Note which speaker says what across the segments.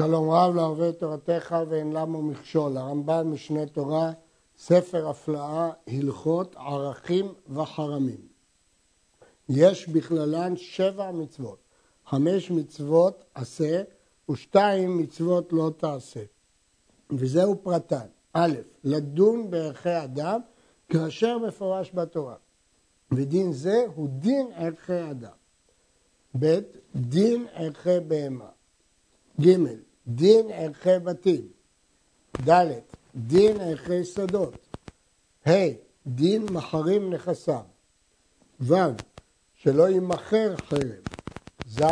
Speaker 1: שלום רב אוהב תורתך ואין למה מכשול. הרמב"ם משנה תורה, ספר הפלאה, הלכות, ערכים וחרמים. יש בכללן שבע מצוות. חמש מצוות עשה ושתיים מצוות לא תעשה. וזהו פרטן. א', לדון בערכי אדם כאשר מפורש בתורה. ודין זה הוא דין ערכי אדם. ב', דין ערכי בהמה. ג', דין ערכי בתים. ד', דין ערכי שדות. ה', דין מחרים נכסיו. ו', שלא יימכר חרם. ז',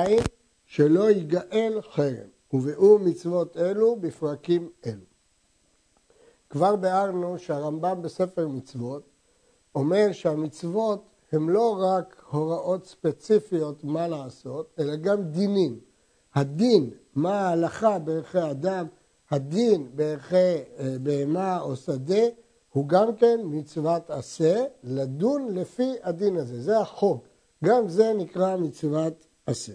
Speaker 1: שלא ייגאל חרם. ובאו מצוות אלו בפרקים אלו. כבר ביארנו שהרמב"ם בספר מצוות אומר שהמצוות הם לא רק הוראות ספציפיות מה לעשות, אלא גם דינים. הדין, מה ההלכה בערכי אדם, הדין בערכי אה, בהמה או שדה, הוא גם כן מצוות עשה, לדון לפי הדין הזה. זה החוק. גם זה נקרא מצוות עשה.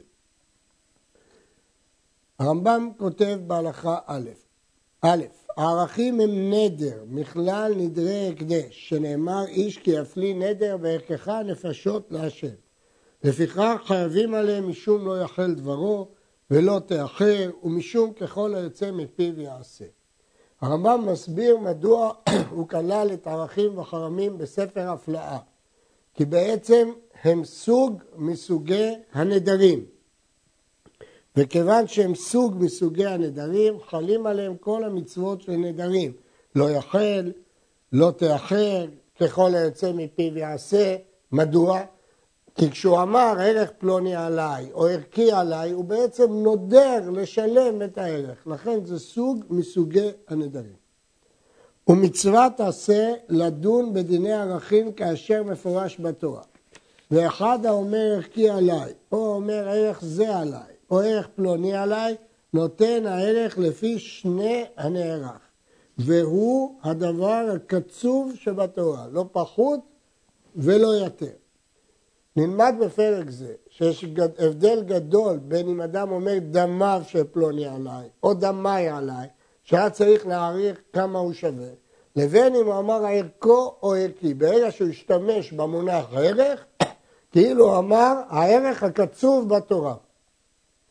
Speaker 1: הרמב"ם כותב בהלכה א', א', הערכים הם נדר, מכלל נדרי הקדש, שנאמר איש כי יפלי נדר וערכך נפשות להשם. לפיכך חייבים עליהם משום לא יחל דברו ולא תאחר ומשום ככל היוצא מפיו יעשה. הרמב"ם מסביר מדוע הוא כלל את ערכים וחרמים בספר הפלאה. כי בעצם הם סוג מסוגי הנדרים. וכיוון שהם סוג מסוגי הנדרים, חלים עליהם כל המצוות של נדרים. לא יחל, לא תאחר, ככל היוצא מפיו יעשה. מדוע? כי כשהוא אמר ערך פלוני עליי או ערכי עליי, הוא בעצם נודר לשלם את הערך. לכן זה סוג מסוגי הנדרים. ומצוות עשה לדון בדיני ערכים כאשר מפורש בתורה. ואחד האומר ערכי עליי, או אומר ערך זה עליי, או ערך פלוני עליי, נותן הערך לפי שני הנערך. והוא הדבר הקצוב שבתורה, לא פחות ולא יותר. נלמד בפרק זה שיש הבדל גדול בין אם אדם אומר דמיו של פלוני עליי או דמיי עליי, שהיה צריך להעריך כמה הוא שווה, לבין אם הוא אמר ערכו או ערכי. ברגע שהוא השתמש במונח ערך, כאילו הוא אמר הערך הקצוב בתורה.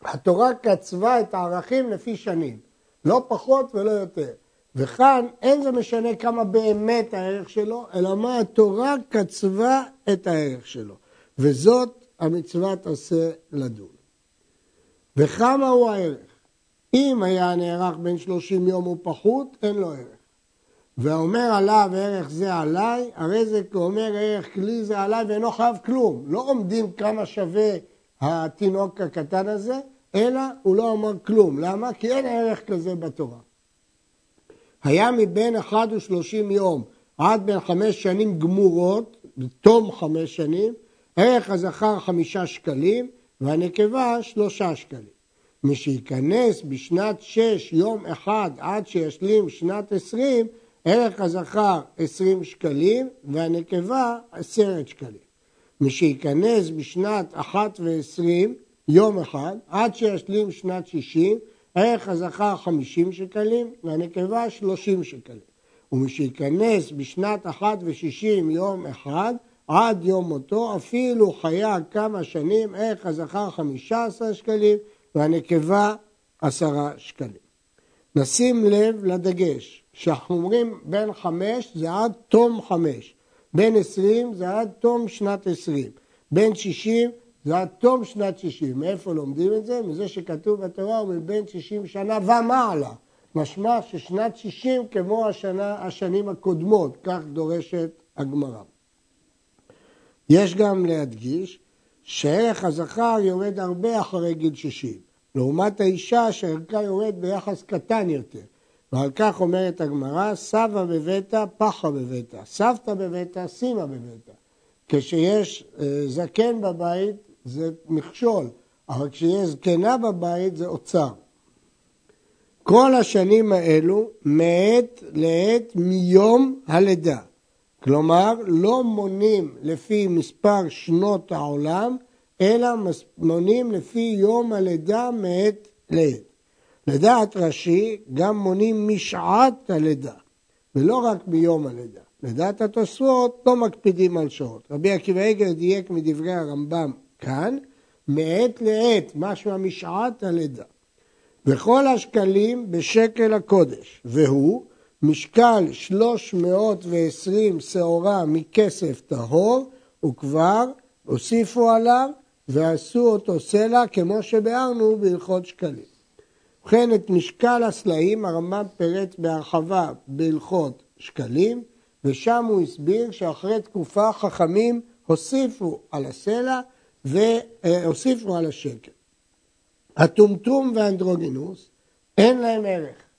Speaker 1: התורה קצבה את הערכים לפי שנים, לא פחות ולא יותר. וכאן אין זה משנה כמה באמת הערך שלו, אלא מה התורה קצבה את הערך שלו. וזאת המצוות עשה לדון. וכמה הוא הערך? אם היה נערך בין שלושים יום ופחות, אין לו ערך. ואומר עליו ערך זה עליי, הרי זה כאומר ערך כלי זה עליי ואינו חייב כלום. לא עומדים כמה שווה התינוק הקטן הזה, אלא הוא לא אמר כלום. למה? כי אין ערך כזה בתורה. היה מבין אחד ושלושים יום עד בין חמש שנים גמורות, בתום חמש שנים, ערך הזכר חמישה שקלים והנקבה שלושה שקלים. מי שייכנס בשנת שש יום אחד עד שישלים שנת עשרים, ערך הזכר עשרים שקלים והנקבה עשרת שקלים. מי שייכנס בשנת אחת ועשרים יום אחד עד שישלים שנת שישים, ערך הזכר חמישים שקלים והנקבה שלושים שקלים. ומי שייכנס בשנת אחת ושישים יום אחד עד יום מותו, אפילו חיה כמה שנים, ערך הזכר חמישה עשר שקלים והנקבה עשרה שקלים. נשים לב לדגש, שאנחנו אומרים בין חמש זה עד תום חמש, בין עשרים זה עד תום שנת עשרים, בין שישים זה עד תום שנת שישים. מאיפה לומדים את זה? מזה שכתוב בתורה הוא מבין שישים שנה ומעלה. משמע ששנת שישים כמו השנה, השנים הקודמות, כך דורשת הגמרא. יש גם להדגיש שערך הזכר יורד הרבה אחרי גיל 60, לעומת האישה שערכה יורד ביחס קטן יותר. ועל כך אומרת הגמרא, סבא בביתה, פחה בביתה, סבתא בביתה, סימה בביתה. כשיש אה, זקן בבית זה מכשול, אבל כשיש זקנה בבית זה אוצר. כל השנים האלו מעת לעת מיום הלידה. כלומר, לא מונים לפי מספר שנות העולם, אלא מונים לפי יום הלידה מעת לעת. לדעת רש"י גם מונים משעת הלידה, ולא רק ביום הלידה. לדעת התוספות לא מקפידים על שעות. רבי עקיבא עגר דייק מדברי הרמב"ם כאן, מעת לעת, משמע משעת הלידה. וכל השקלים בשקל הקודש, והוא משקל 320 שעורה מכסף טהור, וכבר הוסיפו עליו ועשו אותו סלע כמו שביארנו בהלכות שקלים. ובכן את משקל הסלעים הרמב"ם פירט בהרחבה בהלכות שקלים, ושם הוא הסביר שאחרי תקופה חכמים הוסיפו על הסלע והוסיפו על השקל. הטומטום והאנדרוגינוס אין להם ערך.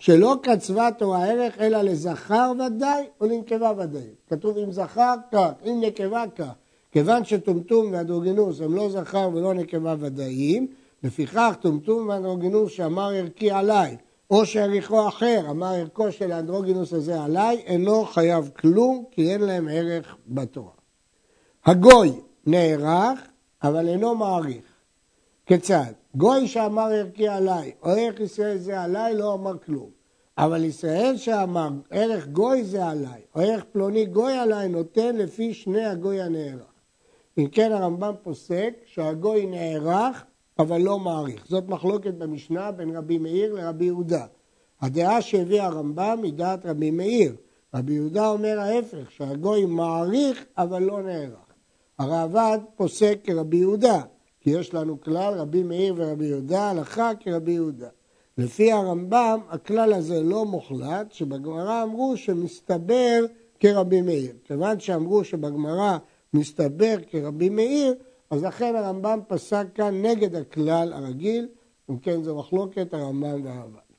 Speaker 1: שלא קצבה תורה ערך אלא לזכר ודאי או לנקבה ודאי. כתוב אם זכר כך, אם נקבה כך. כיוון שטומטום ואנדרוגינוס הם לא זכר ולא נקבה ודאיים, לפיכך טומטום ואנדרוגינוס שאמר ערכי עליי, או שעריכו אחר, אמר ערכו של האנדרוגינוס הזה עליי, אינו חייב כלום, כי אין להם ערך בתורה. הגוי נערך, אבל אינו מעריך. כיצד? גוי שאמר ערכי עליי, או ערך ישראל זה עליי, לא אמר כלום. אבל ישראל שאמר ערך גוי זה עליי, או ערך פלוני גוי עליי, נותן לפי שני הגוי הנערך. אם כן הרמב"ם פוסק שהגוי נערך אבל לא מעריך. זאת מחלוקת במשנה בין רבי מאיר לרבי יהודה. הדעה שהביא הרמב"ם היא דעת רבי מאיר. רבי יהודה אומר ההפך, שהגוי מעריך אבל לא נערך. הראב"ד פוסק כרבי יהודה, כי יש לנו כלל רבי מאיר ורבי יהודה, הלכה כרבי יהודה. לפי הרמב"ם הכלל הזה לא מוחלט, שבגמרא אמרו שמסתבר כרבי מאיר. כיוון שאמרו שבגמרא מסתבר כרבי מאיר, אז לכן הרמב"ם פסק כאן נגד הכלל הרגיל, אם כן זו מחלוקת הרמב"ם והרמב"ם.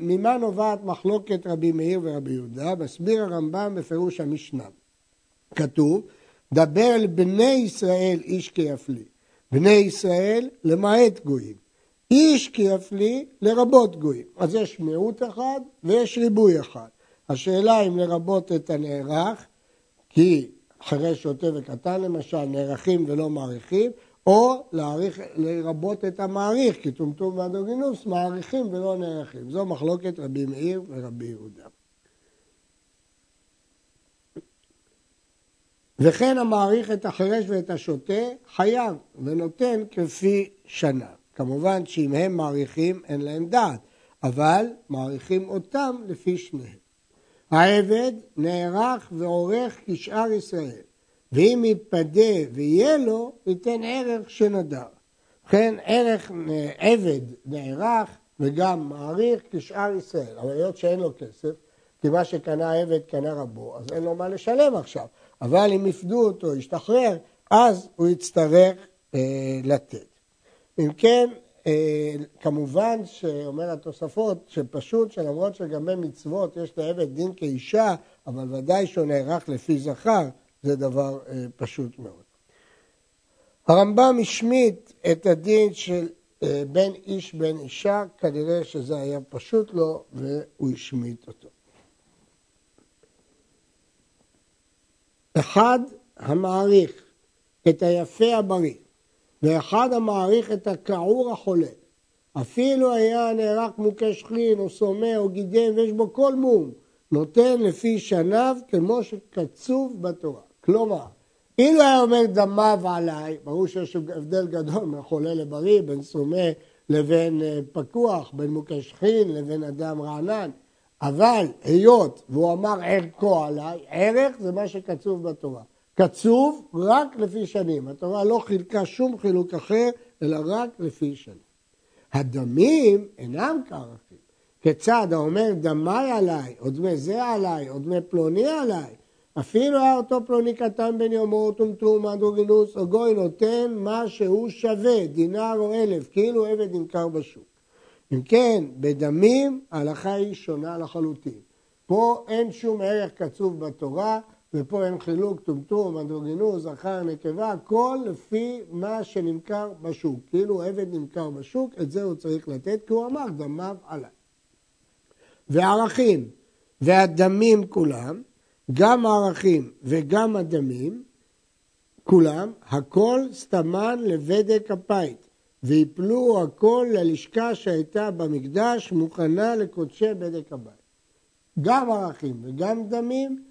Speaker 1: ממה נובעת מחלוקת רבי מאיר ורבי יהודה? מסביר הרמב"ם בפירוש המשנה. כתוב, דבר אל בני ישראל איש כיפלי. בני ישראל למעט גויים. איש כיפלי לרבות גויים. אז יש מיעוט אחד ויש ריבוי אחד. השאלה אם לרבות את הנערך, כי אחרי שוטה וקטן למשל, נערכים ולא מעריכים, או להעריך, לרבות את המעריך, כי טומטום ואנדרוגינוס מעריכים ולא נערכים. זו מחלוקת רבי מאיר ורבי יהודה. וכן המעריך את החירש ואת השוטה חייב ונותן כפי שנה. כמובן שאם הם מעריכים אין להם דעת, אבל מעריכים אותם לפי שניהם. העבד נערך ועורך כשאר ישראל, ואם יתפדה ויהיה לו, ייתן ערך שנדר. ובכן ערך עבד נערך וגם מעריך כשאר ישראל, אבל היות שאין לו כסף, כי מה שקנה עבד קנה רבו, אז אין לו מה לשלם עכשיו. אבל אם יפדו אותו, ישתחרר, אז הוא יצטרך אה, לתת. אם כן, אה, כמובן שאומר התוספות שפשוט שלמרות שלגבי מצוות יש לעבד דין כאישה, אבל ודאי שהוא נערך לפי זכר, זה דבר אה, פשוט מאוד. הרמב"ם השמיט את הדין של אה, בין איש בין אישה, כנראה שזה היה פשוט לו והוא השמיט אותו. אחד המעריך את היפה הבריא ואחד המעריך את הכעור החולה. אפילו היה נערך מוכה שכין או סומא או גידם ויש בו כל מום, נותן לפי שניו כמו שקצוב בתורה. כלומר, אילו היה אומר דמיו עליי, ברור שיש הבדל גדול בין חולה לבריא, בין סומא לבין אה, פקוח, בין מוכה שכין לבין אדם רענן, אבל היות והוא אמר ערכו עליי, ערך זה מה שקצוב בתורה. קצוב רק לפי שנים. התורה לא חילקה שום חילוק אחר, אלא רק לפי שנים. הדמים אינם כערכים. כיצד האומר דמי עליי, או דמי זה עליי, או דמי פלוני עליי, אפילו היה אותו פלוני קטן בן יומו, טומטום, אנדרוגינוס, או גוי נותן מה שהוא שווה, דינר או אלף, כאילו עבד נמכר בשוק. אם כן, בדמים ההלכה היא שונה לחלוטין. פה אין שום ערך קצוב בתורה, ופה אין חילוק טומטום, אנדרוגינוס, זכר, נקבה, הכל לפי מה שנמכר בשוק. כאילו עבד נמכר בשוק, את זה הוא צריך לתת, כי הוא אמר דמיו עליי. וערכים והדמים כולם, גם הערכים וגם הדמים, כולם, הכל סתמן לבדק הפית, ויפלו הכל ללשכה שהייתה במקדש מוכנה לקודשי בדק הבית. גם ערכים וגם דמים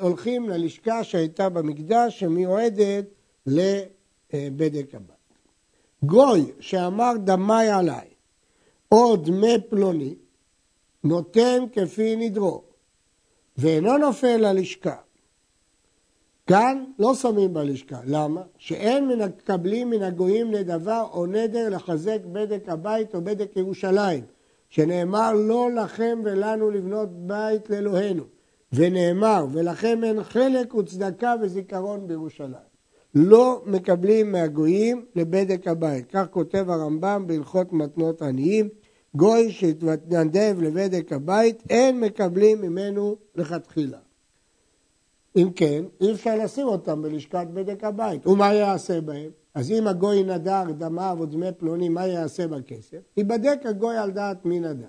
Speaker 1: הולכים ללשכה שהייתה במקדש שמיועדת לבדק הבית. גוי שאמר דמי עליי או דמי פלוני נותן כפי נדרו ואינו נופל ללשכה. כאן לא שמים בלשכה. למה? שאין מקבלים מן הגויים נדבה או נדר לחזק בדק הבית או בדק ירושלים, שנאמר לא לכם ולנו לבנות בית לאלוהינו, ונאמר ולכם אין חלק וצדקה וזיכרון בירושלים. לא מקבלים מהגויים לבדק הבית. כך כותב הרמב"ם בהלכות מתנות עניים. גוי שהתנדב לבדק הבית, אין מקבלים ממנו לכתחילה. אם כן, אי אפשר לשים אותם בלשכת בדק הבית. ומה יעשה בהם? אז אם הגוי נדר דמיו או דמי פלוני, מה יעשה בכסף? ייבדק הגוי על דעת מי נדר.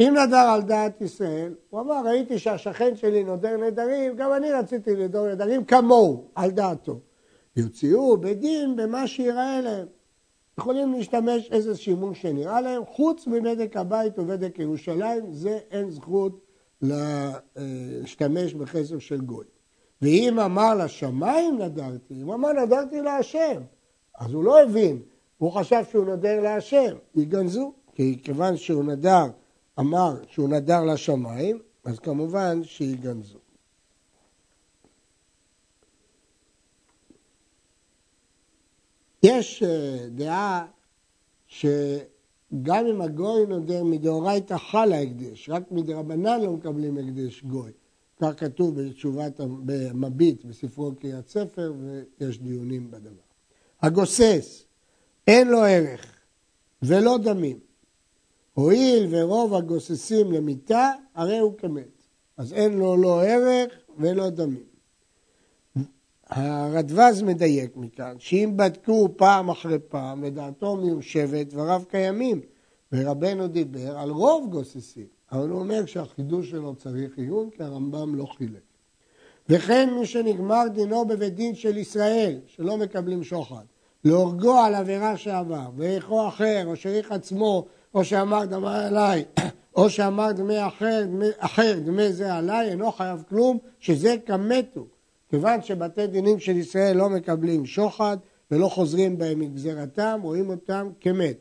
Speaker 1: אם נדר על דעת ישראל, הוא אמר, ראיתי שהשכן שלי נודר נדרים, גם אני רציתי לדור נדרים כמוהו, על דעתו. יוציאו בדין במה שיראה להם. יכולים להשתמש איזה שימוש שנראה להם, חוץ מבדק הבית ובדק ירושלים, זה אין זכות להשתמש בכסף של גוי. ואם אמר לשמיים נדרתי, אם אמר נדרתי להשם, אז הוא לא הבין, הוא חשב שהוא נדר להשם, יגנזו, כי כיוון שהוא נדר, אמר שהוא נדר לשמיים, אז כמובן שיגנזו. יש אה, דעה שגם אם הגוי נודר מדאורייתא חל ההקדש, רק מדרבנן לא מקבלים הקדש גוי. כך כתוב בתשובת, במביט בספרו קריאת ספר ויש דיונים בדבר. הגוסס, אין לו ערך ולא דמים. הואיל ורוב הגוססים למיתה, הרי הוא כמת. אז אין לו לא ערך ולא דמים. הרדווז מדייק מכאן, שאם בדקו פעם אחרי פעם ודעתו מיושבת, דבריו קיימים. ורבנו דיבר על רוב גוססים. אבל הוא אומר שהחידוש שלו צריך עיון, כי הרמב"ם לא חילק. וכן מי שנגמר דינו בבית דין של ישראל, שלא מקבלים שוחד, להורגו על עבירה שעבר, ואיכו אחר, או שריך עצמו, או שאמר דמי עליי, או שאמר דמי אחר, דמי, אחר, דמי זה עליי, אינו חייב כלום, שזה כמתו. כיוון שבתי דינים של ישראל לא מקבלים שוחד ולא חוזרים בהם מגזרתם, רואים אותם כמת.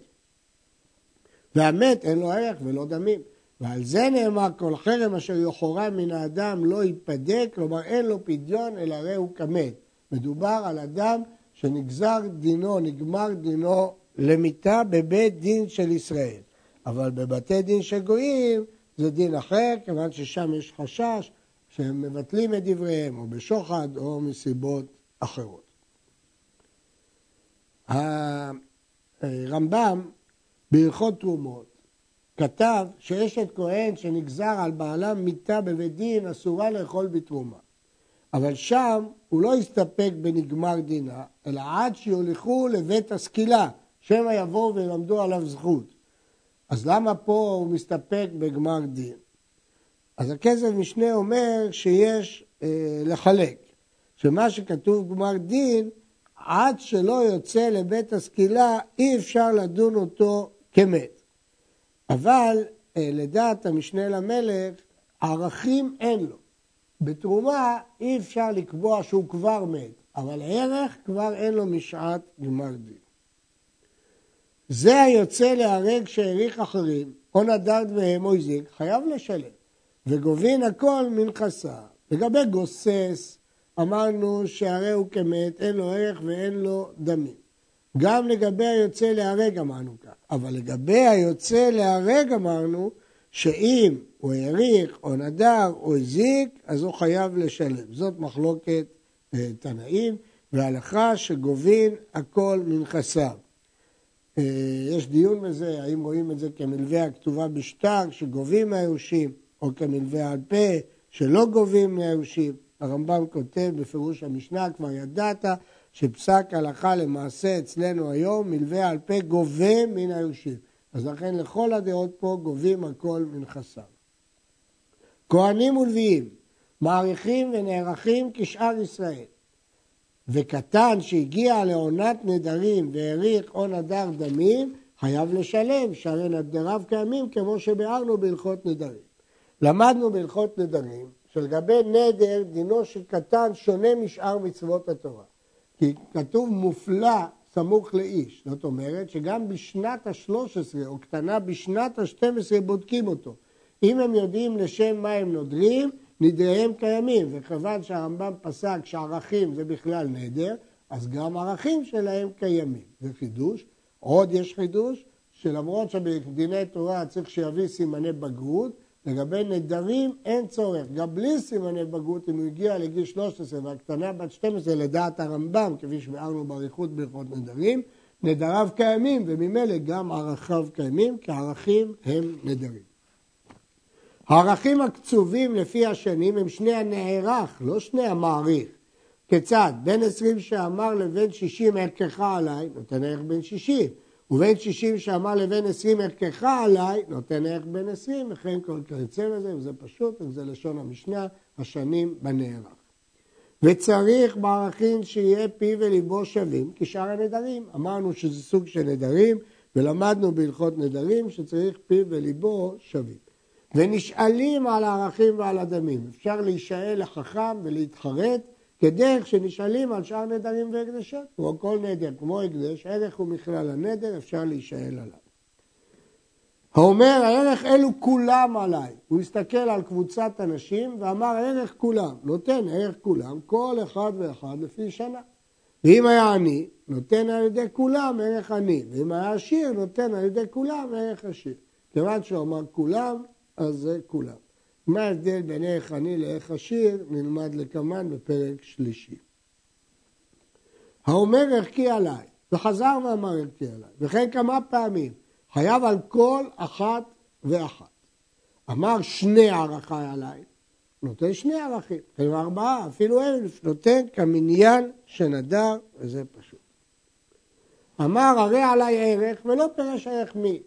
Speaker 1: והמת אין לו ערך ולא דמים. ועל זה נאמר כל חרם אשר יחורם מן האדם לא ייפדק, כלומר אין לו פדיון אלא הרי הוא כמת. מדובר על אדם שנגזר דינו, נגמר דינו למיתה בבית דין של ישראל. אבל בבתי דין של גויים זה דין אחר, כיוון ששם יש חשש שהם מבטלים את דבריהם, או בשוחד, או מסיבות אחרות. הרמב"ם בהלכות תרומות כתב שאשת כהן שנגזר על בעלה מיתה בבית דין אסורה לאכול בתרומה. אבל שם הוא לא הסתפק בנגמר דינה, אלא עד שיוליכו לבית הסקילה, שמא יבואו וילמדו עליו זכות. אז למה פה הוא מסתפק בגמר דין? אז הכסף משנה אומר שיש אה, לחלק, שמה שכתוב גמר דין, עד שלא יוצא לבית הסקילה אי אפשר לדון אותו כמת. אבל אה, לדעת המשנה למלך, ערכים אין לו. בתרומה אי אפשר לקבוע שהוא כבר מת, אבל ערך כבר אין לו משעת גמר דין. זה היוצא להרג שהעריך אחרים, או נדר דמיהם או הזיק, חייב לשלם, וגובין הכל מנכסה. לגבי גוסס, אמרנו שהרי הוא כמת, אין לו ערך ואין לו דמים. גם לגבי היוצא להרג אמרנו כך, אבל לגבי היוצא להרג אמרנו שאם הוא העריך או נדר או הזיק, אז הוא חייב לשלם. זאת מחלוקת אה, תנאים, והלכה שגובין הכל מנכסיו. אה, יש דיון בזה, האם רואים את זה כמלווה הכתובה בשטר, שגובים מהיורשים, או כמלווה על פה, שלא גובים מהיורשים. הרמב"ם כותב בפירוש המשנה, כבר ידעת שפסק הלכה למעשה אצלנו היום, מלווה על פה גובה מן היורשים. אז לכן לכל הדעות פה גובים הכל מנכסיו. כהנים ולוויים מעריכים ונערכים כשאר ישראל. וקטן שהגיע לעונת נדרים והאריך או נדר דמים, חייב לשלם, שהרי נדריו קיימים כמו שביארנו בהלכות נדרים. למדנו בהלכות נדרים שלגבי נדר דינו של קטן שונה משאר מצוות התורה. כי כתוב מופלא סמוך לאיש. זאת אומרת שגם בשנת ה-13 או קטנה בשנת ה-12 בודקים אותו. אם הם יודעים לשם מה הם נודרים, נדריהם קיימים, וכיוון שהרמב"ם פסק שערכים זה בכלל נדר, אז גם ערכים שלהם קיימים. זה חידוש. עוד יש חידוש, שלמרות שבדיני תורה צריך שיביא סימני בגרות, לגבי נדרים אין צורך, גם בלי סימני בגרות, אם הוא הגיע לגיל 13 והקטנה בת 12 לדעת הרמב"ם, כפי שביארנו באריכות בהלכות נדרים, נדריו קיימים וממילא גם ערכיו קיימים, כי ערכים הם נדרים. הערכים הקצובים לפי השנים הם שני הנערך, לא שני המעריך. כיצד? בין 20 שאמר לבין 60 ערכך עליי, נותן ערך בין 60. ובין 60 שאמר לבין 20 ערכך עליי, נותן ערך בין 20, וכן כל כיוצא בזה, וזה פשוט, וזה לשון המשנה, השנים בנערך. וצריך בערכים שיהיה פי וליבו שווים כשאר הנדרים. אמרנו שזה סוג של נדרים, ולמדנו בהלכות נדרים שצריך פי וליבו שווים. ונשאלים על הערכים ועל הדמים. אפשר להישאל לחכם ולהתחרט כדרך שנשאלים על שאר נדרים והקדשות. כמו כל נדר, כמו הקדש, ערך הוא מכלל הנדר, אפשר להישאל עליו. האומר, הערך אלו כולם עליי. הוא הסתכל על קבוצת אנשים ואמר, ערך כולם. נותן ערך כולם, כל אחד ואחד לפי שנה. ואם היה עני, נותן על ידי כולם ערך עני. ואם היה עשיר, נותן על ידי כולם ערך עשיר. כיוון שהוא אמר כולם, אז זה כולם. מה ההבדל בין ערך עני לערך עשיר נלמד לקמן בפרק שלישי. האומר ערכי עליי, וחזר ואמר ערכי עליי, וכן כמה פעמים, חייב על כל אחת ואחת. אמר שני ערכי עליי, נותן שני ערכים, כלומר ארבעה, אפילו אלף, נותן כמניין שנדר, וזה פשוט. אמר הרי עליי ערך ולא פירש ערך מי.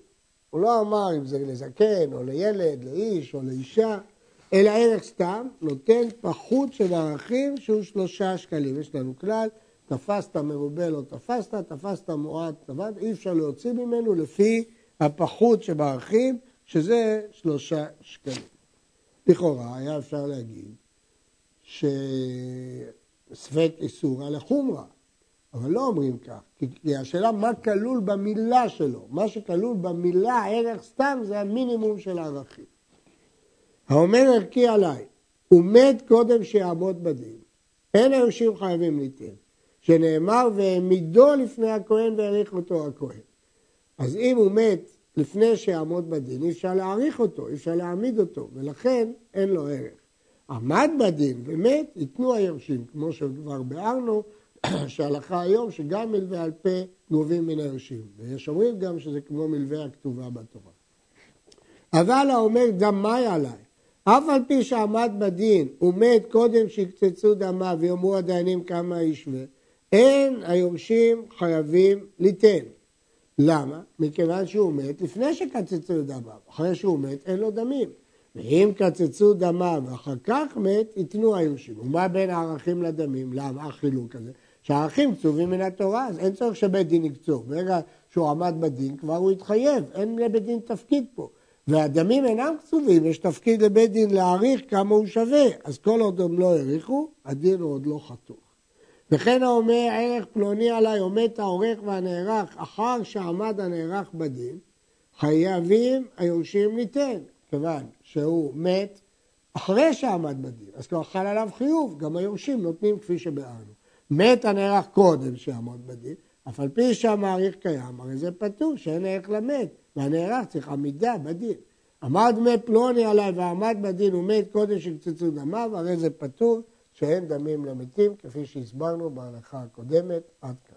Speaker 1: הוא לא אמר אם זה לזקן או לילד, לאיש או לאישה, אלא ערך סתם, נותן פחות של ערכים שהוא שלושה שקלים. יש לנו כלל, תפסת מרובה לא תפסת, תפסת מועט תפסת, אי אפשר להוציא ממנו לפי הפחות שבערכים, שזה שלושה שקלים. לכאורה היה אפשר להגיד שספק איסור על החומרה, אבל לא אומרים כך, כי השאלה מה כלול במילה שלו. מה שכלול במילה ערך סתם זה המינימום של הערכים. האומר ערכי עליי, הוא מת קודם שיעמוד בדין. אין היורשים חייבים ליתן. שנאמר והעמידו לפני הכהן והעריך אותו הכהן. אז אם הוא מת לפני שיעמוד בדין, אי אפשר להעריך אותו, אי אפשר להעמיד אותו, ולכן אין לו ערך. עמד בדין ומת, ייתנו היורשים, כמו שכבר ביארנו, שהלכה היום שגם מלווה על פה גובים מן היורשים. ויש אומרים גם שזה כמו מלווה הכתובה בתורה. אבל האומר דמי עליי, אף על פי שעמד בדין ומת קודם שיקצצו דמה ויאמרו הדיינים כמה ישווה, אין היורשים חייבים ליתן. למה? מכיוון שהוא מת לפני שקצצו דמה, אחרי שהוא מת אין לו דמים. ואם קצצו דמה ואחר כך מת, ייתנו היורשים. ומה בין הערכים לדמים? למה החילוק הזה? שהערכים כתובים מן התורה, אז אין צורך שבית דין יקצור. ברגע שהוא עמד בדין, כבר הוא התחייב, אין לבית דין תפקיד פה. והדמים אינם קצובים, יש תפקיד לבית דין להעריך כמה הוא שווה. אז כל עוד הם לא העריכו, הדין הוא עוד לא חתוך. וכן האומר ערך פלוני עליי עומד העורך והנערך אחר שעמד הנערך בדין, חייבים היורשים ליתן, כיוון שהוא מת אחרי שעמד בדין, אז כבר חל עליו חיוב, גם היורשים נותנים כפי שביארנו. מת הנערך קודם שיעמוד בדין, אף על פי שהמעריך קיים, הרי זה פטור שאין ערך למת, והנערך צריך עמידה בדין. עמד דמי פלוני עליי ועמד בדין ומת קודם שקצצו דמיו, הרי זה פטור שאין דמים למתים, כפי שהסברנו בהלכה הקודמת עד כאן.